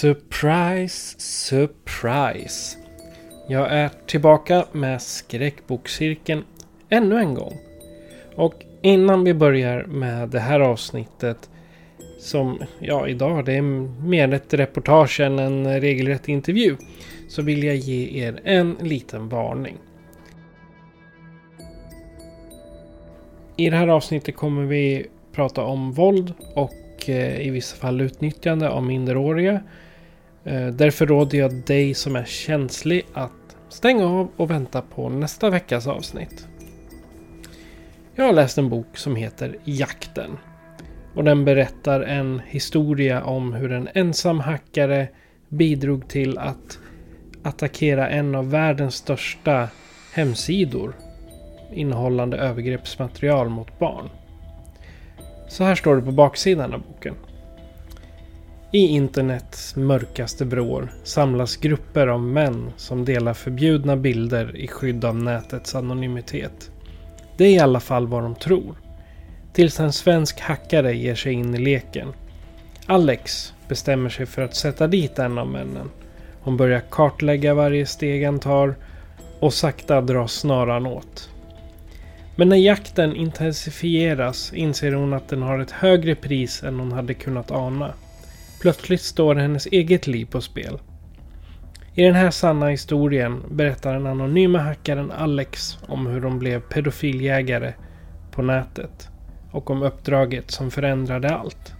Surprise, surprise. Jag är tillbaka med skräckbokcirkeln ännu en gång. Och innan vi börjar med det här avsnittet som, ja idag det är mer ett reportage än en regelrätt intervju. Så vill jag ge er en liten varning. I det här avsnittet kommer vi prata om våld och eh, i vissa fall utnyttjande av minderåriga. Eh, därför råder jag dig som är känslig att stänga av och vänta på nästa veckas avsnitt. Jag har läst en bok som heter Jakten. Och den berättar en historia om hur en ensam hackare bidrog till att attackera en av världens största hemsidor innehållande övergreppsmaterial mot barn. Så här står det på baksidan av boken. I internets mörkaste vrår samlas grupper av män som delar förbjudna bilder i skydd av nätets anonymitet. Det är i alla fall vad de tror. Tills en svensk hackare ger sig in i leken. Alex bestämmer sig för att sätta dit en av männen. Hon börjar kartlägga varje steg han tar och sakta dras snaran åt. Men när jakten intensifieras inser hon att den har ett högre pris än hon hade kunnat ana. Plötsligt står hennes eget liv på spel. I den här sanna historien berättar den anonyma hackaren Alex om hur de blev pedofiljägare på nätet och om uppdraget som förändrade allt.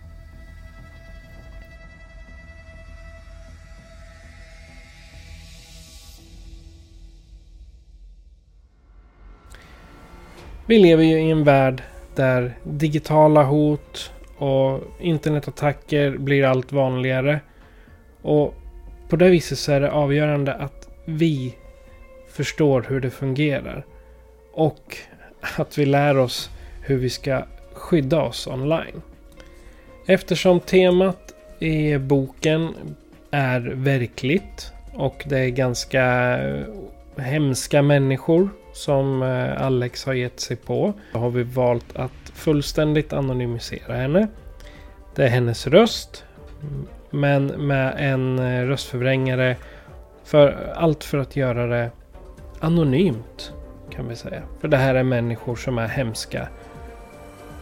Vi lever ju i en värld där digitala hot och internetattacker blir allt vanligare. Och på det viset så är det avgörande att vi förstår hur det fungerar. Och att vi lär oss hur vi ska skydda oss online. Eftersom temat i boken är verkligt och det är ganska hemska människor som eh, Alex har gett sig på. Då har vi valt att fullständigt anonymisera henne. Det är hennes röst. Men med en eh, röstförvrängare. För allt för att göra det anonymt. Kan vi säga. För det här är människor som är hemska.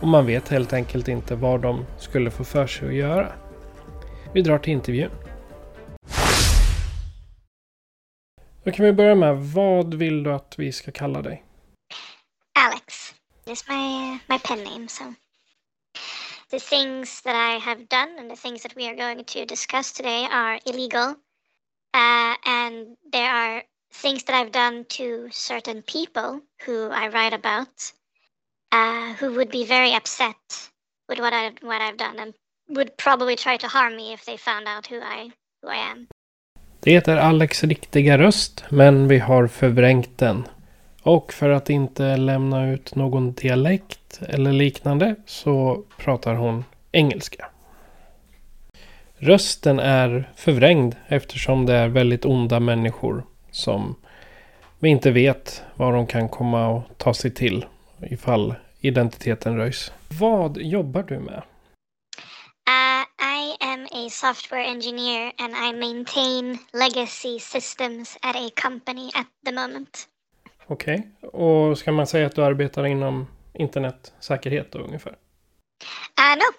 Och man vet helt enkelt inte vad de skulle få för sig att göra. Vi drar till intervjun. Då kan vi börja med, vad vill du att vi ska kalla dig? Alex is my my pen name. So the things that I have done and the things that we are going to discuss today are illegal, uh, and there are things that I've done to certain people who I write about, uh, who would be very upset with what I what I've done and would probably try to harm me if they found out who I who I am. Det är Alex riktiga röst, men vi har förvrängt den. Och för att inte lämna ut någon dialekt eller liknande så pratar hon engelska. Rösten är förvrängd eftersom det är väldigt onda människor som vi inte vet vad de kan komma och ta sig till ifall identiteten röjs. Vad jobbar du med? Uh, I am a software engineer and I maintain legacy systems at a company at the moment. Okej. Okay. Och ska man säga att du arbetar inom internetsäkerhet då ungefär? Uh, no.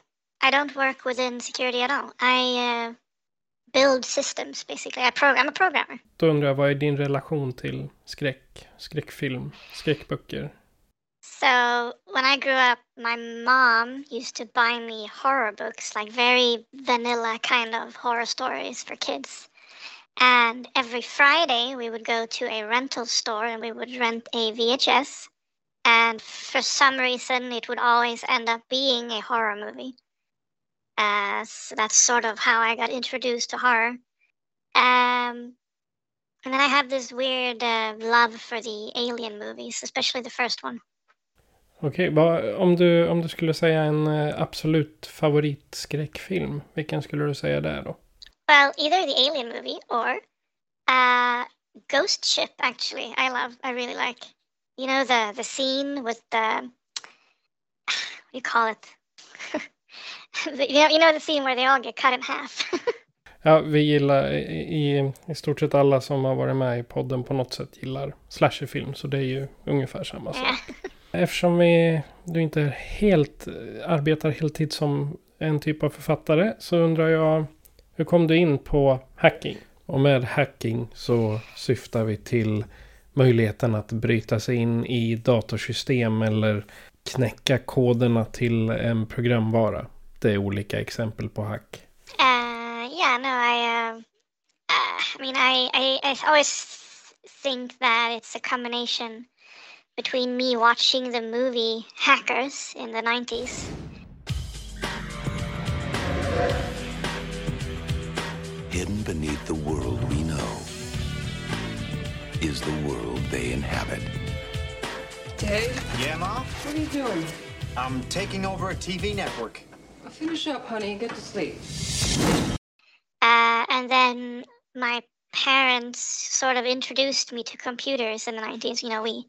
I don't work within security at all. I uh, build systems basically. I program. I'm a programmer. Då undrar jag, vad är din relation till skräck, skräckfilm, skräckböcker? So when I grew up, my mom used to buy me horror books, like very vanilla kind of horror stories for kids. And every Friday, we would go to a rental store and we would rent a VHS. And for some reason, it would always end up being a horror movie. Uh, so that's sort of how I got introduced to horror. Um, and then I have this weird uh, love for the alien movies, especially the first one. Okej, okay, om, du, om du skulle säga en uh, absolut favoritskräckfilm, vilken skulle du säga där då? Well, either the alien movie or uh, Ghost Ship, actually, I love, I really like. You know, the, the scene with the, what do you call it? you, know, you know the scene where they all get cut in half. ja, vi gillar i, i stort sett alla som har varit med i podden på något sätt gillar slasherfilm. Så det är ju ungefär samma sak. Eftersom vi, du inte helt arbetar heltid som en typ av författare så undrar jag hur kom du in på hacking? Och med hacking så syftar vi till möjligheten att bryta sig in i datorsystem eller knäcka koderna till en programvara. Det är olika exempel på hack. Uh, yeah, no, I, uh, uh, I mean, I, I, I always think that it's a combination between me watching the movie Hackers in the 90s. Hidden beneath the world we know is the world they inhabit. Dave? Yeah, Mom? What are you doing? I'm taking over a TV network. Well, finish up, honey, and get to sleep. Uh, and then my parents sort of introduced me to computers in the 90s. You know, we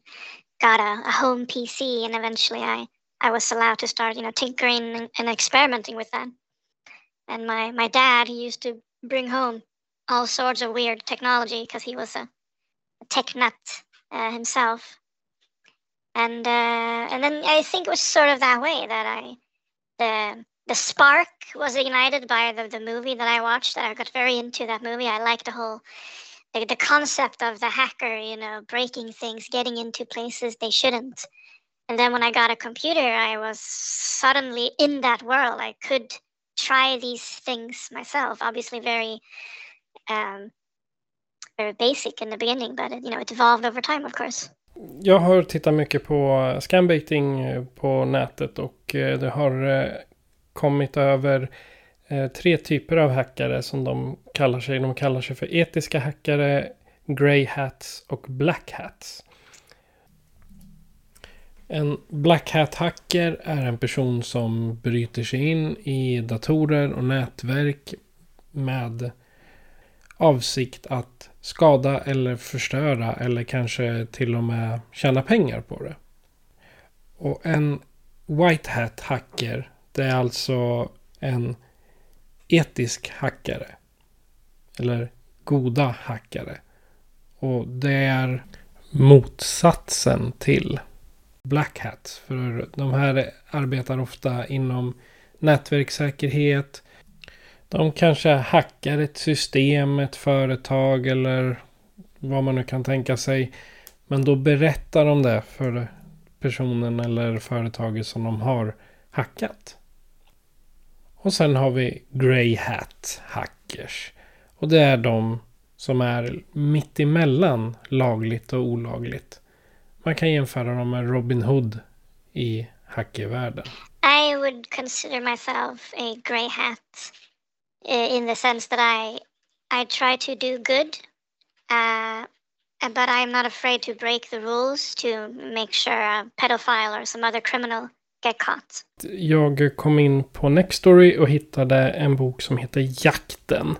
got a, a home PC, and eventually I, I was allowed to start, you know, tinkering and, and experimenting with that. And my, my dad, he used to bring home all sorts of weird technology because he was a, a tech nut uh, himself. And uh, and then I think it was sort of that way that I the the spark was ignited by the, the movie that I watched. That I got very into that movie. I liked the whole the, the concept of the hacker, you know, breaking things, getting into places they shouldn't. And then when I got a computer, I was suddenly in that world. I could try these things myself. Obviously, very um, very basic in the beginning, but it, you know, it evolved over time, of course. Jag har tittat mycket på eh, scambaiting eh, på nätet och eh, det har kommit över tre typer av hackare som de kallar sig. De kallar sig för etiska hackare, grey hats och black hats. En black hat hacker är en person som bryter sig in i datorer och nätverk med avsikt att skada eller förstöra eller kanske till och med tjäna pengar på det. Och en white hat hacker det är alltså en etisk hackare. Eller goda hackare. Och det är motsatsen till black Hat. För de här arbetar ofta inom nätverkssäkerhet. De kanske hackar ett system, ett företag eller vad man nu kan tänka sig. Men då berättar de det för personen eller företaget som de har hackat. Och sen har vi Grey Hat Hackers. Och det är de som är mitt emellan lagligt och olagligt. Man kan jämföra dem med Robin Hood i hackervärlden. I would consider myself a grey hat uh, in the sense that I I try to do good, uh, but I'm not afraid to break the rules to make sure a pedophile or some other criminal get caught. Jag kom in på Nextory och hittade en bok som heter Jakten.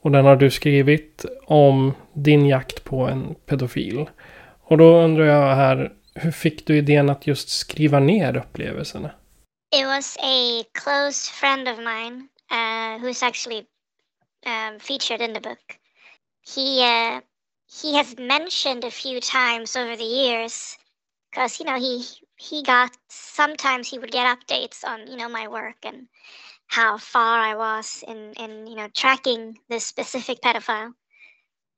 Och den har du skrivit om din jakt på en pedofil. Och då undrar jag här, hur fick du idén att just skriva ner upplevelserna? It was a close friend of mine uh, who's actually um, featured in the book. He uh, he has mentioned a few times over the years because you know he he got sometimes he would get updates on you know my work and how far I was in, in you know tracking this specific pedophile.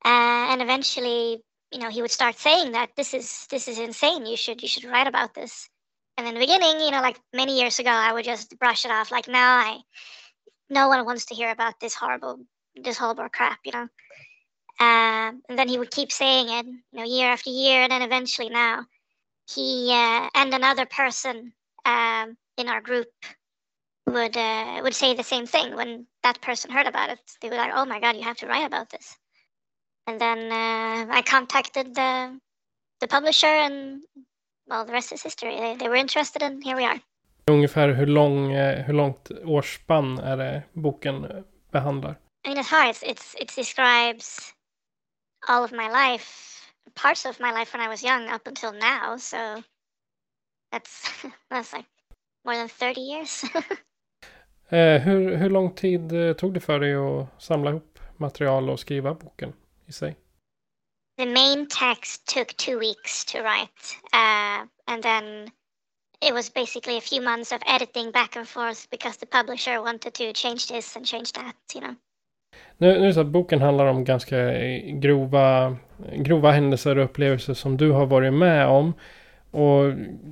Uh, and eventually, you know, he would start saying that this is this is insane. You should you should write about this. And in the beginning, you know, like many years ago, I would just brush it off, like, no, I, no one wants to hear about this horrible, this horrible crap, you know. Um, and then he would keep saying it, you know, year after year, and then eventually now, he uh, and another person um, in our group would uh, would say the same thing when that person heard about it. They were like, "Oh my god, you have to write about this." And then uh, I contacted the the publisher, and well, the rest is history. They, they were interested, and here we are. Ungefär hur, lång, eh, hur långt årsspann är det boken eh, behandlar? I mean, it's hard. It's, it's it describes all of my life, parts of my life when I was young up until now. So that's that's like more than 30 years. eh, hur, hur lång tid eh, tog det för dig att samla ihop material och skriva boken i sig? The main text took two weeks to write, uh, and then it was basically a few months of editing back and forth because the publisher wanted to change this and change that, you know. Nu, nu så att boken handlar om ganska grova, grova händelser och upplevelser som du har varit med om. Och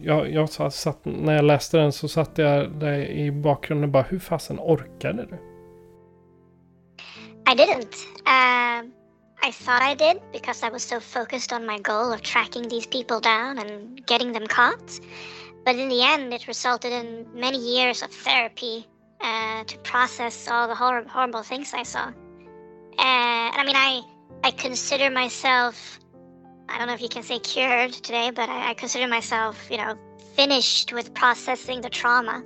jag, jag satt, när jag läste den så satt jag där i bakgrunden och bara, hur fasen orkade du? I didn't. Uh, I thought I did because I was so focused on my goal of tracking these people down and getting them caught. But in the end, it resulted in many years of therapy uh, to process all the hor- horrible things I saw. Uh, and I mean, I I consider myself I don't know if you can say cured today, but I, I consider myself, you know, finished with processing the trauma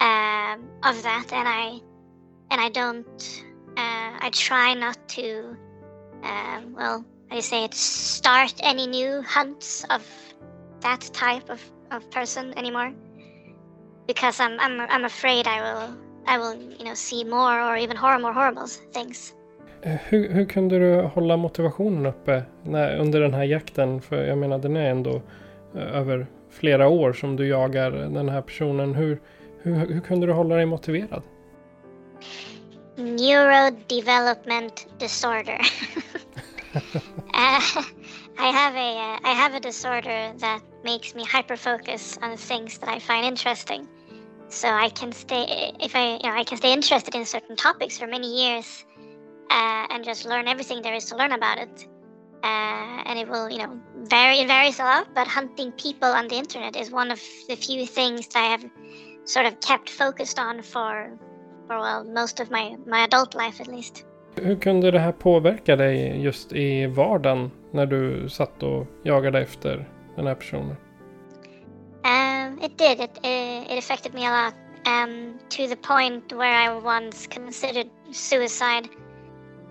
um, of that, and I and I don't. Uh, I try not to. Uh, well, how do you say it? Start any new hunts of that type of, of person anymore, because I'm I'm I'm afraid I will I will you know see more or even horror more horrible things. Eh, hur, hur kunde du hålla motivationen uppe när, under den här jakten? För jag menar den är ändå eh, över flera år som du jagar den här personen. Hur, hur, hur kunde du hålla dig motiverad? Neurodevelopment disorder. uh, I have a uh, I have a disorder that makes me hyper focus on things that I find interesting. So I can stay if I you know I can stay interested in certain topics for many years uh, and just learn everything there is to learn about it. Uh, and it will, you know, vary. It varies a lot, but hunting people on the internet is one of the few things that I have sort of kept focused on for, for well, most of my my adult life at least. Hur kunde det här påverka dig just i vardagen när du satt och jagade efter den här personen? Um, it did. It, it, it affected me a lot. Um, to the point where I once considered suicide.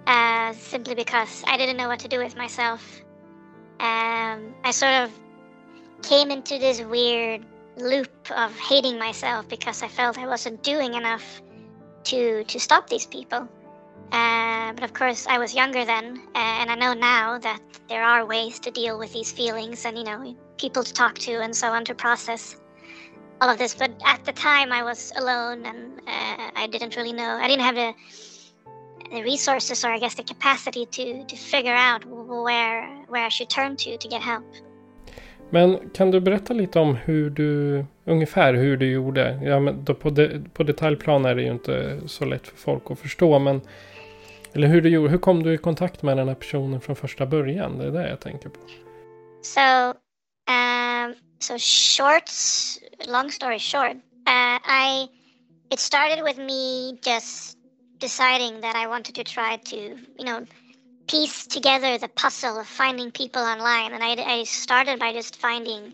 uh, simply because I didn't know what to do with myself. Um, I sort of came into this weird loop of hating myself because I felt I wasn't doing enough to to stop these people. Uh, but of course, I was younger then, and I know now that there are ways to deal with these feelings, and you know, people to talk to, and so on to process all of this. But at the time, I was alone, and uh, I didn't really know. I didn't have the the resources or I guess the capacity to, to figure out where, where I should turn to to get help. Men kan du berätta lite om hur du, ungefär hur du gjorde? Ja, men då på, de, på detaljplan är det ju inte så lätt för folk att förstå, men eller hur du gjorde, hur kom du i kontakt med den här personen från första början? Det är det jag tänker på. So, um, so short, long story short, uh, I, it started with me just deciding that I wanted to try to, you know, piece together the puzzle of finding people online. And I, I started by just finding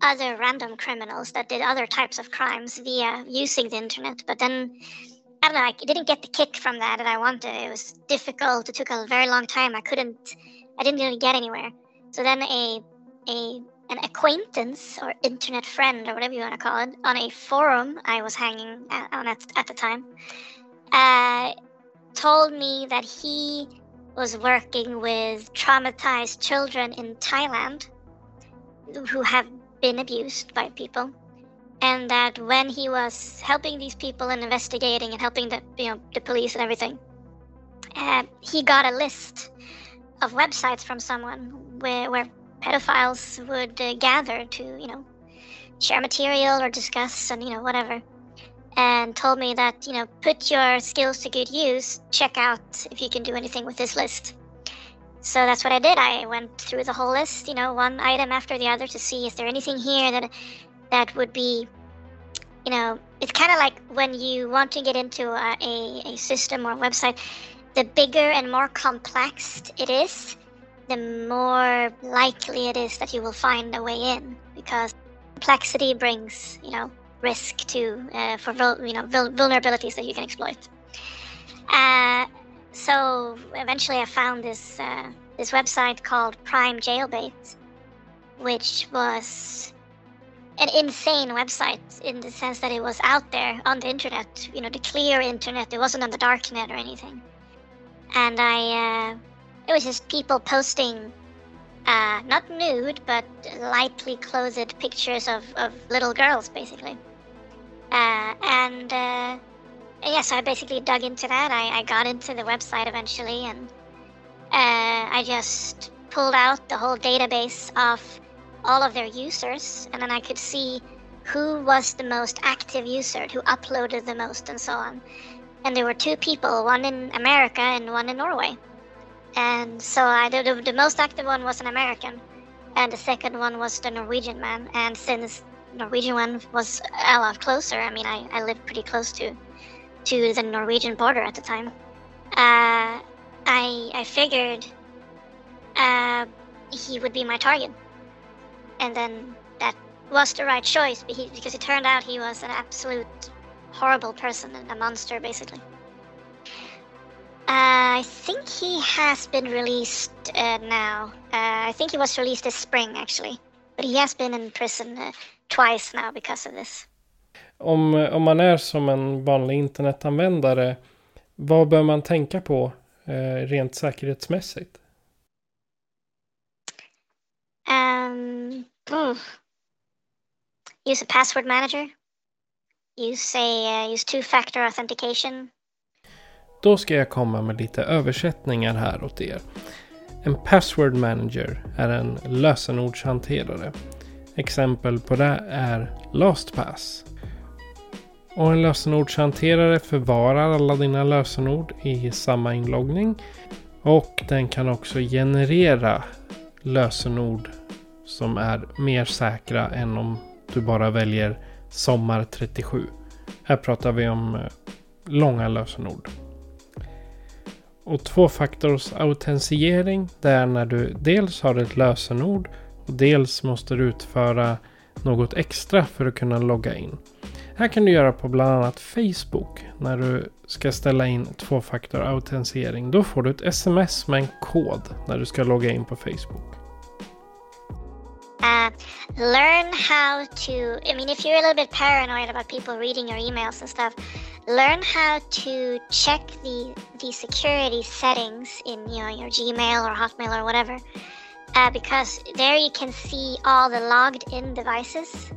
other random criminals that did other types of crimes via using the internet. But then I don't know, I didn't get the kick from that that I wanted. It was difficult. It took a very long time. I couldn't, I didn't really get anywhere. So then a, a, an acquaintance or internet friend or whatever you want to call it on a forum I was hanging at, on at, at the time uh, told me that he was working with traumatized children in Thailand who have been abused by people. and that when he was helping these people and investigating and helping the you know the police and everything, uh, he got a list of websites from someone where, where pedophiles would uh, gather to you know share material or discuss and you know whatever and told me that you know put your skills to good use check out if you can do anything with this list. So that's what i did. I went through the whole list you know one item after the other to see is there anything here that that would be you know it's kind of like when you want to get into a, a, a system or website the bigger and more complex it is the more likely it is that you will find a way in because complexity brings you know risk to uh, for you know vulnerabilities that you can exploit. Uh, so eventually i found this uh, this website called prime jailbait which was an insane website in the sense that it was out there on the internet you know the clear internet. It wasn't on the dark net or anything. And i uh, it was just people posting uh, not nude but lightly clothed pictures of, of little girls basically uh, and uh, yeah so i basically dug into that. I, I got into the website eventually and uh, i just pulled out the whole database of all of their users and then i could see who was the most active user who uploaded the most and so on. And there were two people one in america and one in norway. And so I the, the, the most active one was an American, and the second one was the Norwegian man. And since Norwegian one was a lot closer, I mean, I, I lived pretty close to to the Norwegian border at the time. Uh, I I figured uh, he would be my target, and then that was the right choice because it turned out he was an absolute horrible person and a monster, basically. Uh, I think he has been released uh, now. Uh, I think he was released this spring actually. But he has been in prison uh, twice now because of this. Om, om man är som en vanlig internetanvändare, vad bör man tänka på eh, rent säkerhetsmässigt? Um, oof. use a password manager. Use a uh, use two-factor authentication. Då ska jag komma med lite översättningar här åt er. En password manager är en lösenordshanterare. Exempel på det är LastPass. Och en lösenordshanterare förvarar alla dina lösenord i samma inloggning. Och den kan också generera lösenord som är mer säkra än om du bara väljer Sommar 37. Här pratar vi om eh, långa lösenord. Och tvåfaktorsautentisering det är när du dels har ett lösenord dels måste du utföra något extra för att kunna logga in. Här kan du göra på bland annat Facebook när du ska ställa in tvåfaktorautentisering. Då får du ett sms med en kod när du ska logga in på Facebook. Uh, learn how to. I mean, if you're a little bit paranoid about people reading your emails and stuff, learn how to check the the security settings in you know your Gmail or Hotmail or whatever, uh, because there you can see all the logged in devices.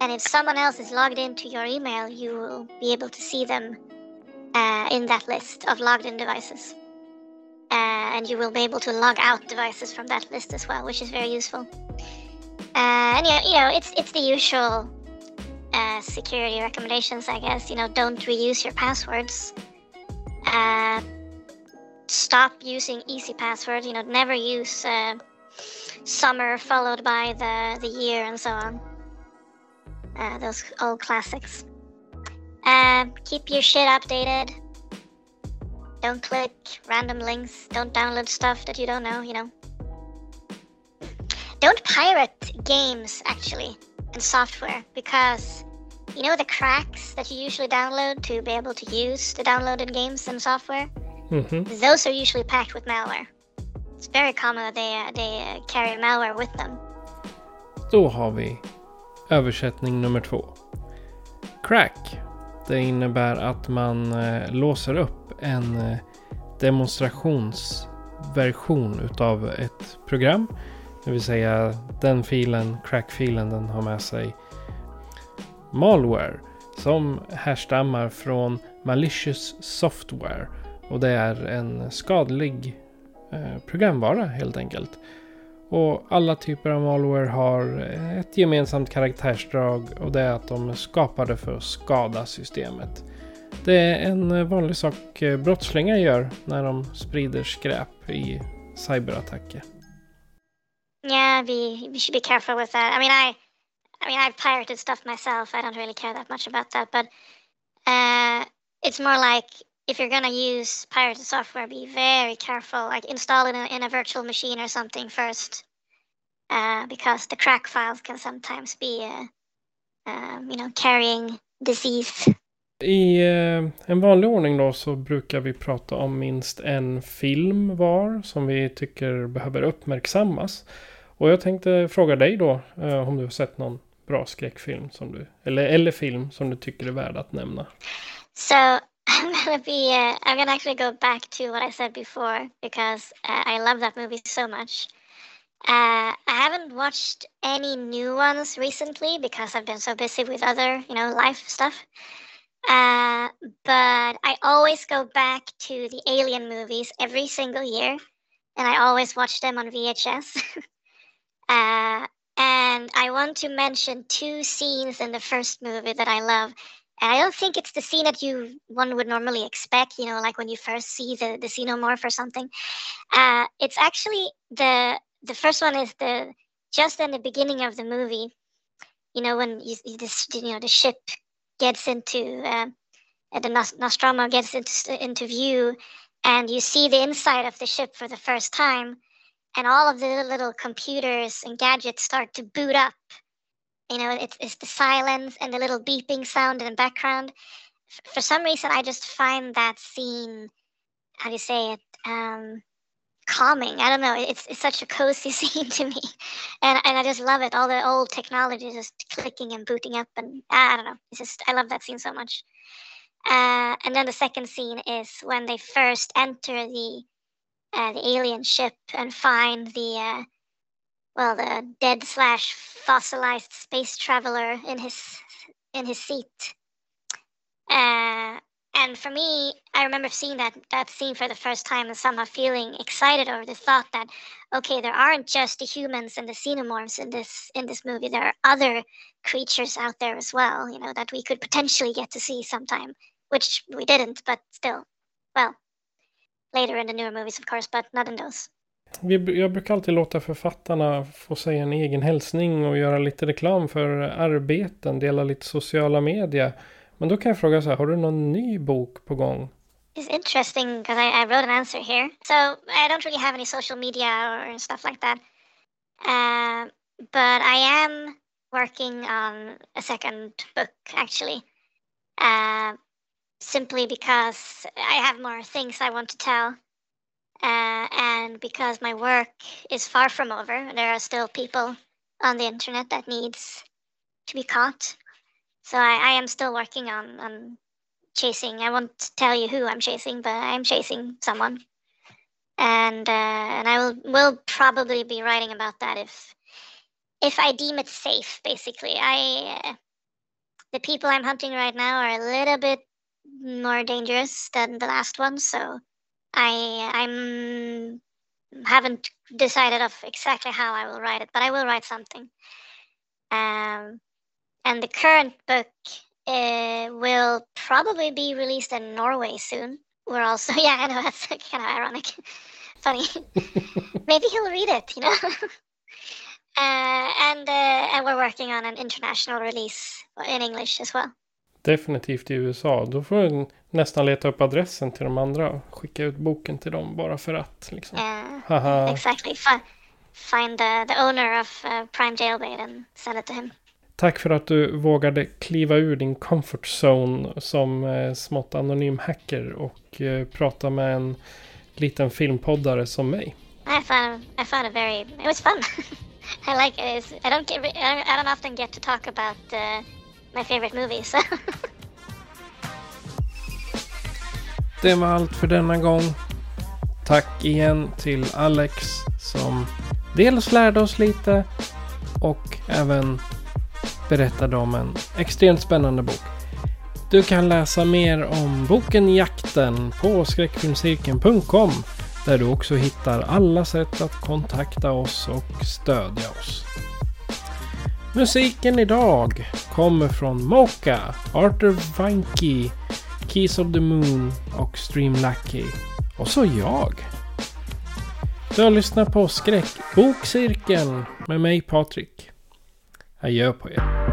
And if someone else is logged into your email, you will be able to see them uh, in that list of logged in devices. Uh, and you will be able to log out devices from that list as well, which is very useful. Uh, and yeah, you know, it's it's the usual uh, security recommendations, I guess. You know, don't reuse your passwords. Stop using easy passwords. You know, never use uh, summer followed by the the year and so on. Uh, those old classics. Uh, keep your shit updated. Don't click random links. Don't download stuff that you don't know, you know. Don't pirate games, actually, and software, because you know the cracks that you usually download to be able to use the downloaded games and software? Mhm. Those are usually packed with malware. It's very common that they, uh, they uh, carry malware with them. Då har vi översättning nummer två. Crack. Det innebär att man eh, låser upp en eh, demonstrationsversion utav ett program. Det vill säga den filen, crack-filen, den har med sig malware som härstammar från malicious software. Och det är en skadlig eh, programvara helt enkelt. Och alla typer av malware har eh, ett gemensamt karaktärsdrag och det är att de är skapade för att skada systemet. Det är en eh, vanlig sak brottslingar gör när de sprider skräp i cyberattacker. Yeah, be we should be careful with that. I mean, I, I mean, I've pirated stuff myself. I don't really care that much about that, but uh, it's more like if you're gonna use pirated software, be very careful. Like install it in a, in a virtual machine or something first, uh, because the crack files can sometimes be, uh, um, you know, carrying disease. I eh, en vanlig ordning då så brukar vi prata om minst en film var som vi tycker behöver uppmärksammas. Och jag tänkte fråga dig då eh, om du har sett någon bra skräckfilm som du, eller, eller film som du tycker är värd att nämna. So I'm gonna be, uh, I'm gonna actually go back to what I said before because uh, I love that movie so much. Uh, I haven't watched any new ones recently because I've been so busy with other, you know, life stuff. Uh, but I always go back to the Alien movies every single year, and I always watch them on VHS. uh, and I want to mention two scenes in the first movie that I love. I don't think it's the scene that you one would normally expect, you know, like when you first see the the xenomorph or something. Uh, it's actually the the first one is the just in the beginning of the movie. You know, when you, this you know the ship gets into uh, the Nostromo gets into, into view, and you see the inside of the ship for the first time, and all of the little computers and gadgets start to boot up. You know, it's, it's the silence and the little beeping sound in the background. For some reason, I just find that scene, how do you say it, um, calming. I don't know. It's, it's such a cozy scene to me, and and I just love it. All the old technology just clicking and booting up, and I don't know. It's just I love that scene so much. Uh, and then the second scene is when they first enter the uh, the alien ship and find the uh, well the dead slash fossilized space traveler in his in his seat. Uh, and for me, I remember seeing that that scene for the first time and somehow feeling excited over the thought that okay, there aren't just the humans and the xenomorphs in this in this movie. There are other creatures out there as well, you know, that we could potentially get to see sometime, which we didn't, but still, well, later in the newer movies of course, but not in those. Jag brukar alltid låta författarna få säga en egen hälsning och göra lite reklam för arbeten, dela lite sociala medier. Men då kan jag fråga så här, har du någon ny bok på gång? It's interesting because I, I wrote an answer here. So I don't really have any social media or stuff like that. Uh, but I am working on a second book actually. Uh, simply because I have more things I want to tell. Uh, and because my work is far from over, there are still people on the internet that needs to be caught. So I, I am still working on, on chasing. I won't tell you who I'm chasing, but I'm chasing someone, and uh, and I will will probably be writing about that if if I deem it safe. Basically, I uh, the people I'm hunting right now are a little bit more dangerous than the last one, so I I'm haven't decided of exactly how I will write it, but I will write something. Um, and the current book uh, will probably be released in Norway soon. We're also, yeah, I know that's kind of ironic, funny. Maybe he'll read it, you know. uh, and uh, and we're working on an international release in English as well. Definitivt i USA. Då får du nästan leta upp adressen till de andra och skicka ut boken till dem bara för att. Liksom. Yeah, exactly. F find the, the owner of uh, Prime Jailbait and send it to him. Tack för att du vågade kliva ur din comfort zone som eh, smått anonym hacker och eh, prata med en liten filmpoddare som mig. I found, I found it very, it was fun. I like it. I don't, get, I don't often get to talk about uh, my favorite movies. Det var allt för denna gång. Tack igen till Alex som dels lärde oss lite och även berättade om en extremt spännande bok. Du kan läsa mer om boken Jakten på skräckfilmscirkeln.com där du också hittar alla sätt att kontakta oss och stödja oss. Musiken idag kommer från Mocha, Arthur Vanke, Keys of the Moon och Stream Lucky. Och så jag. Du har lyssnat på Skräckbokcirkeln med mig Patrik. Adjö på er.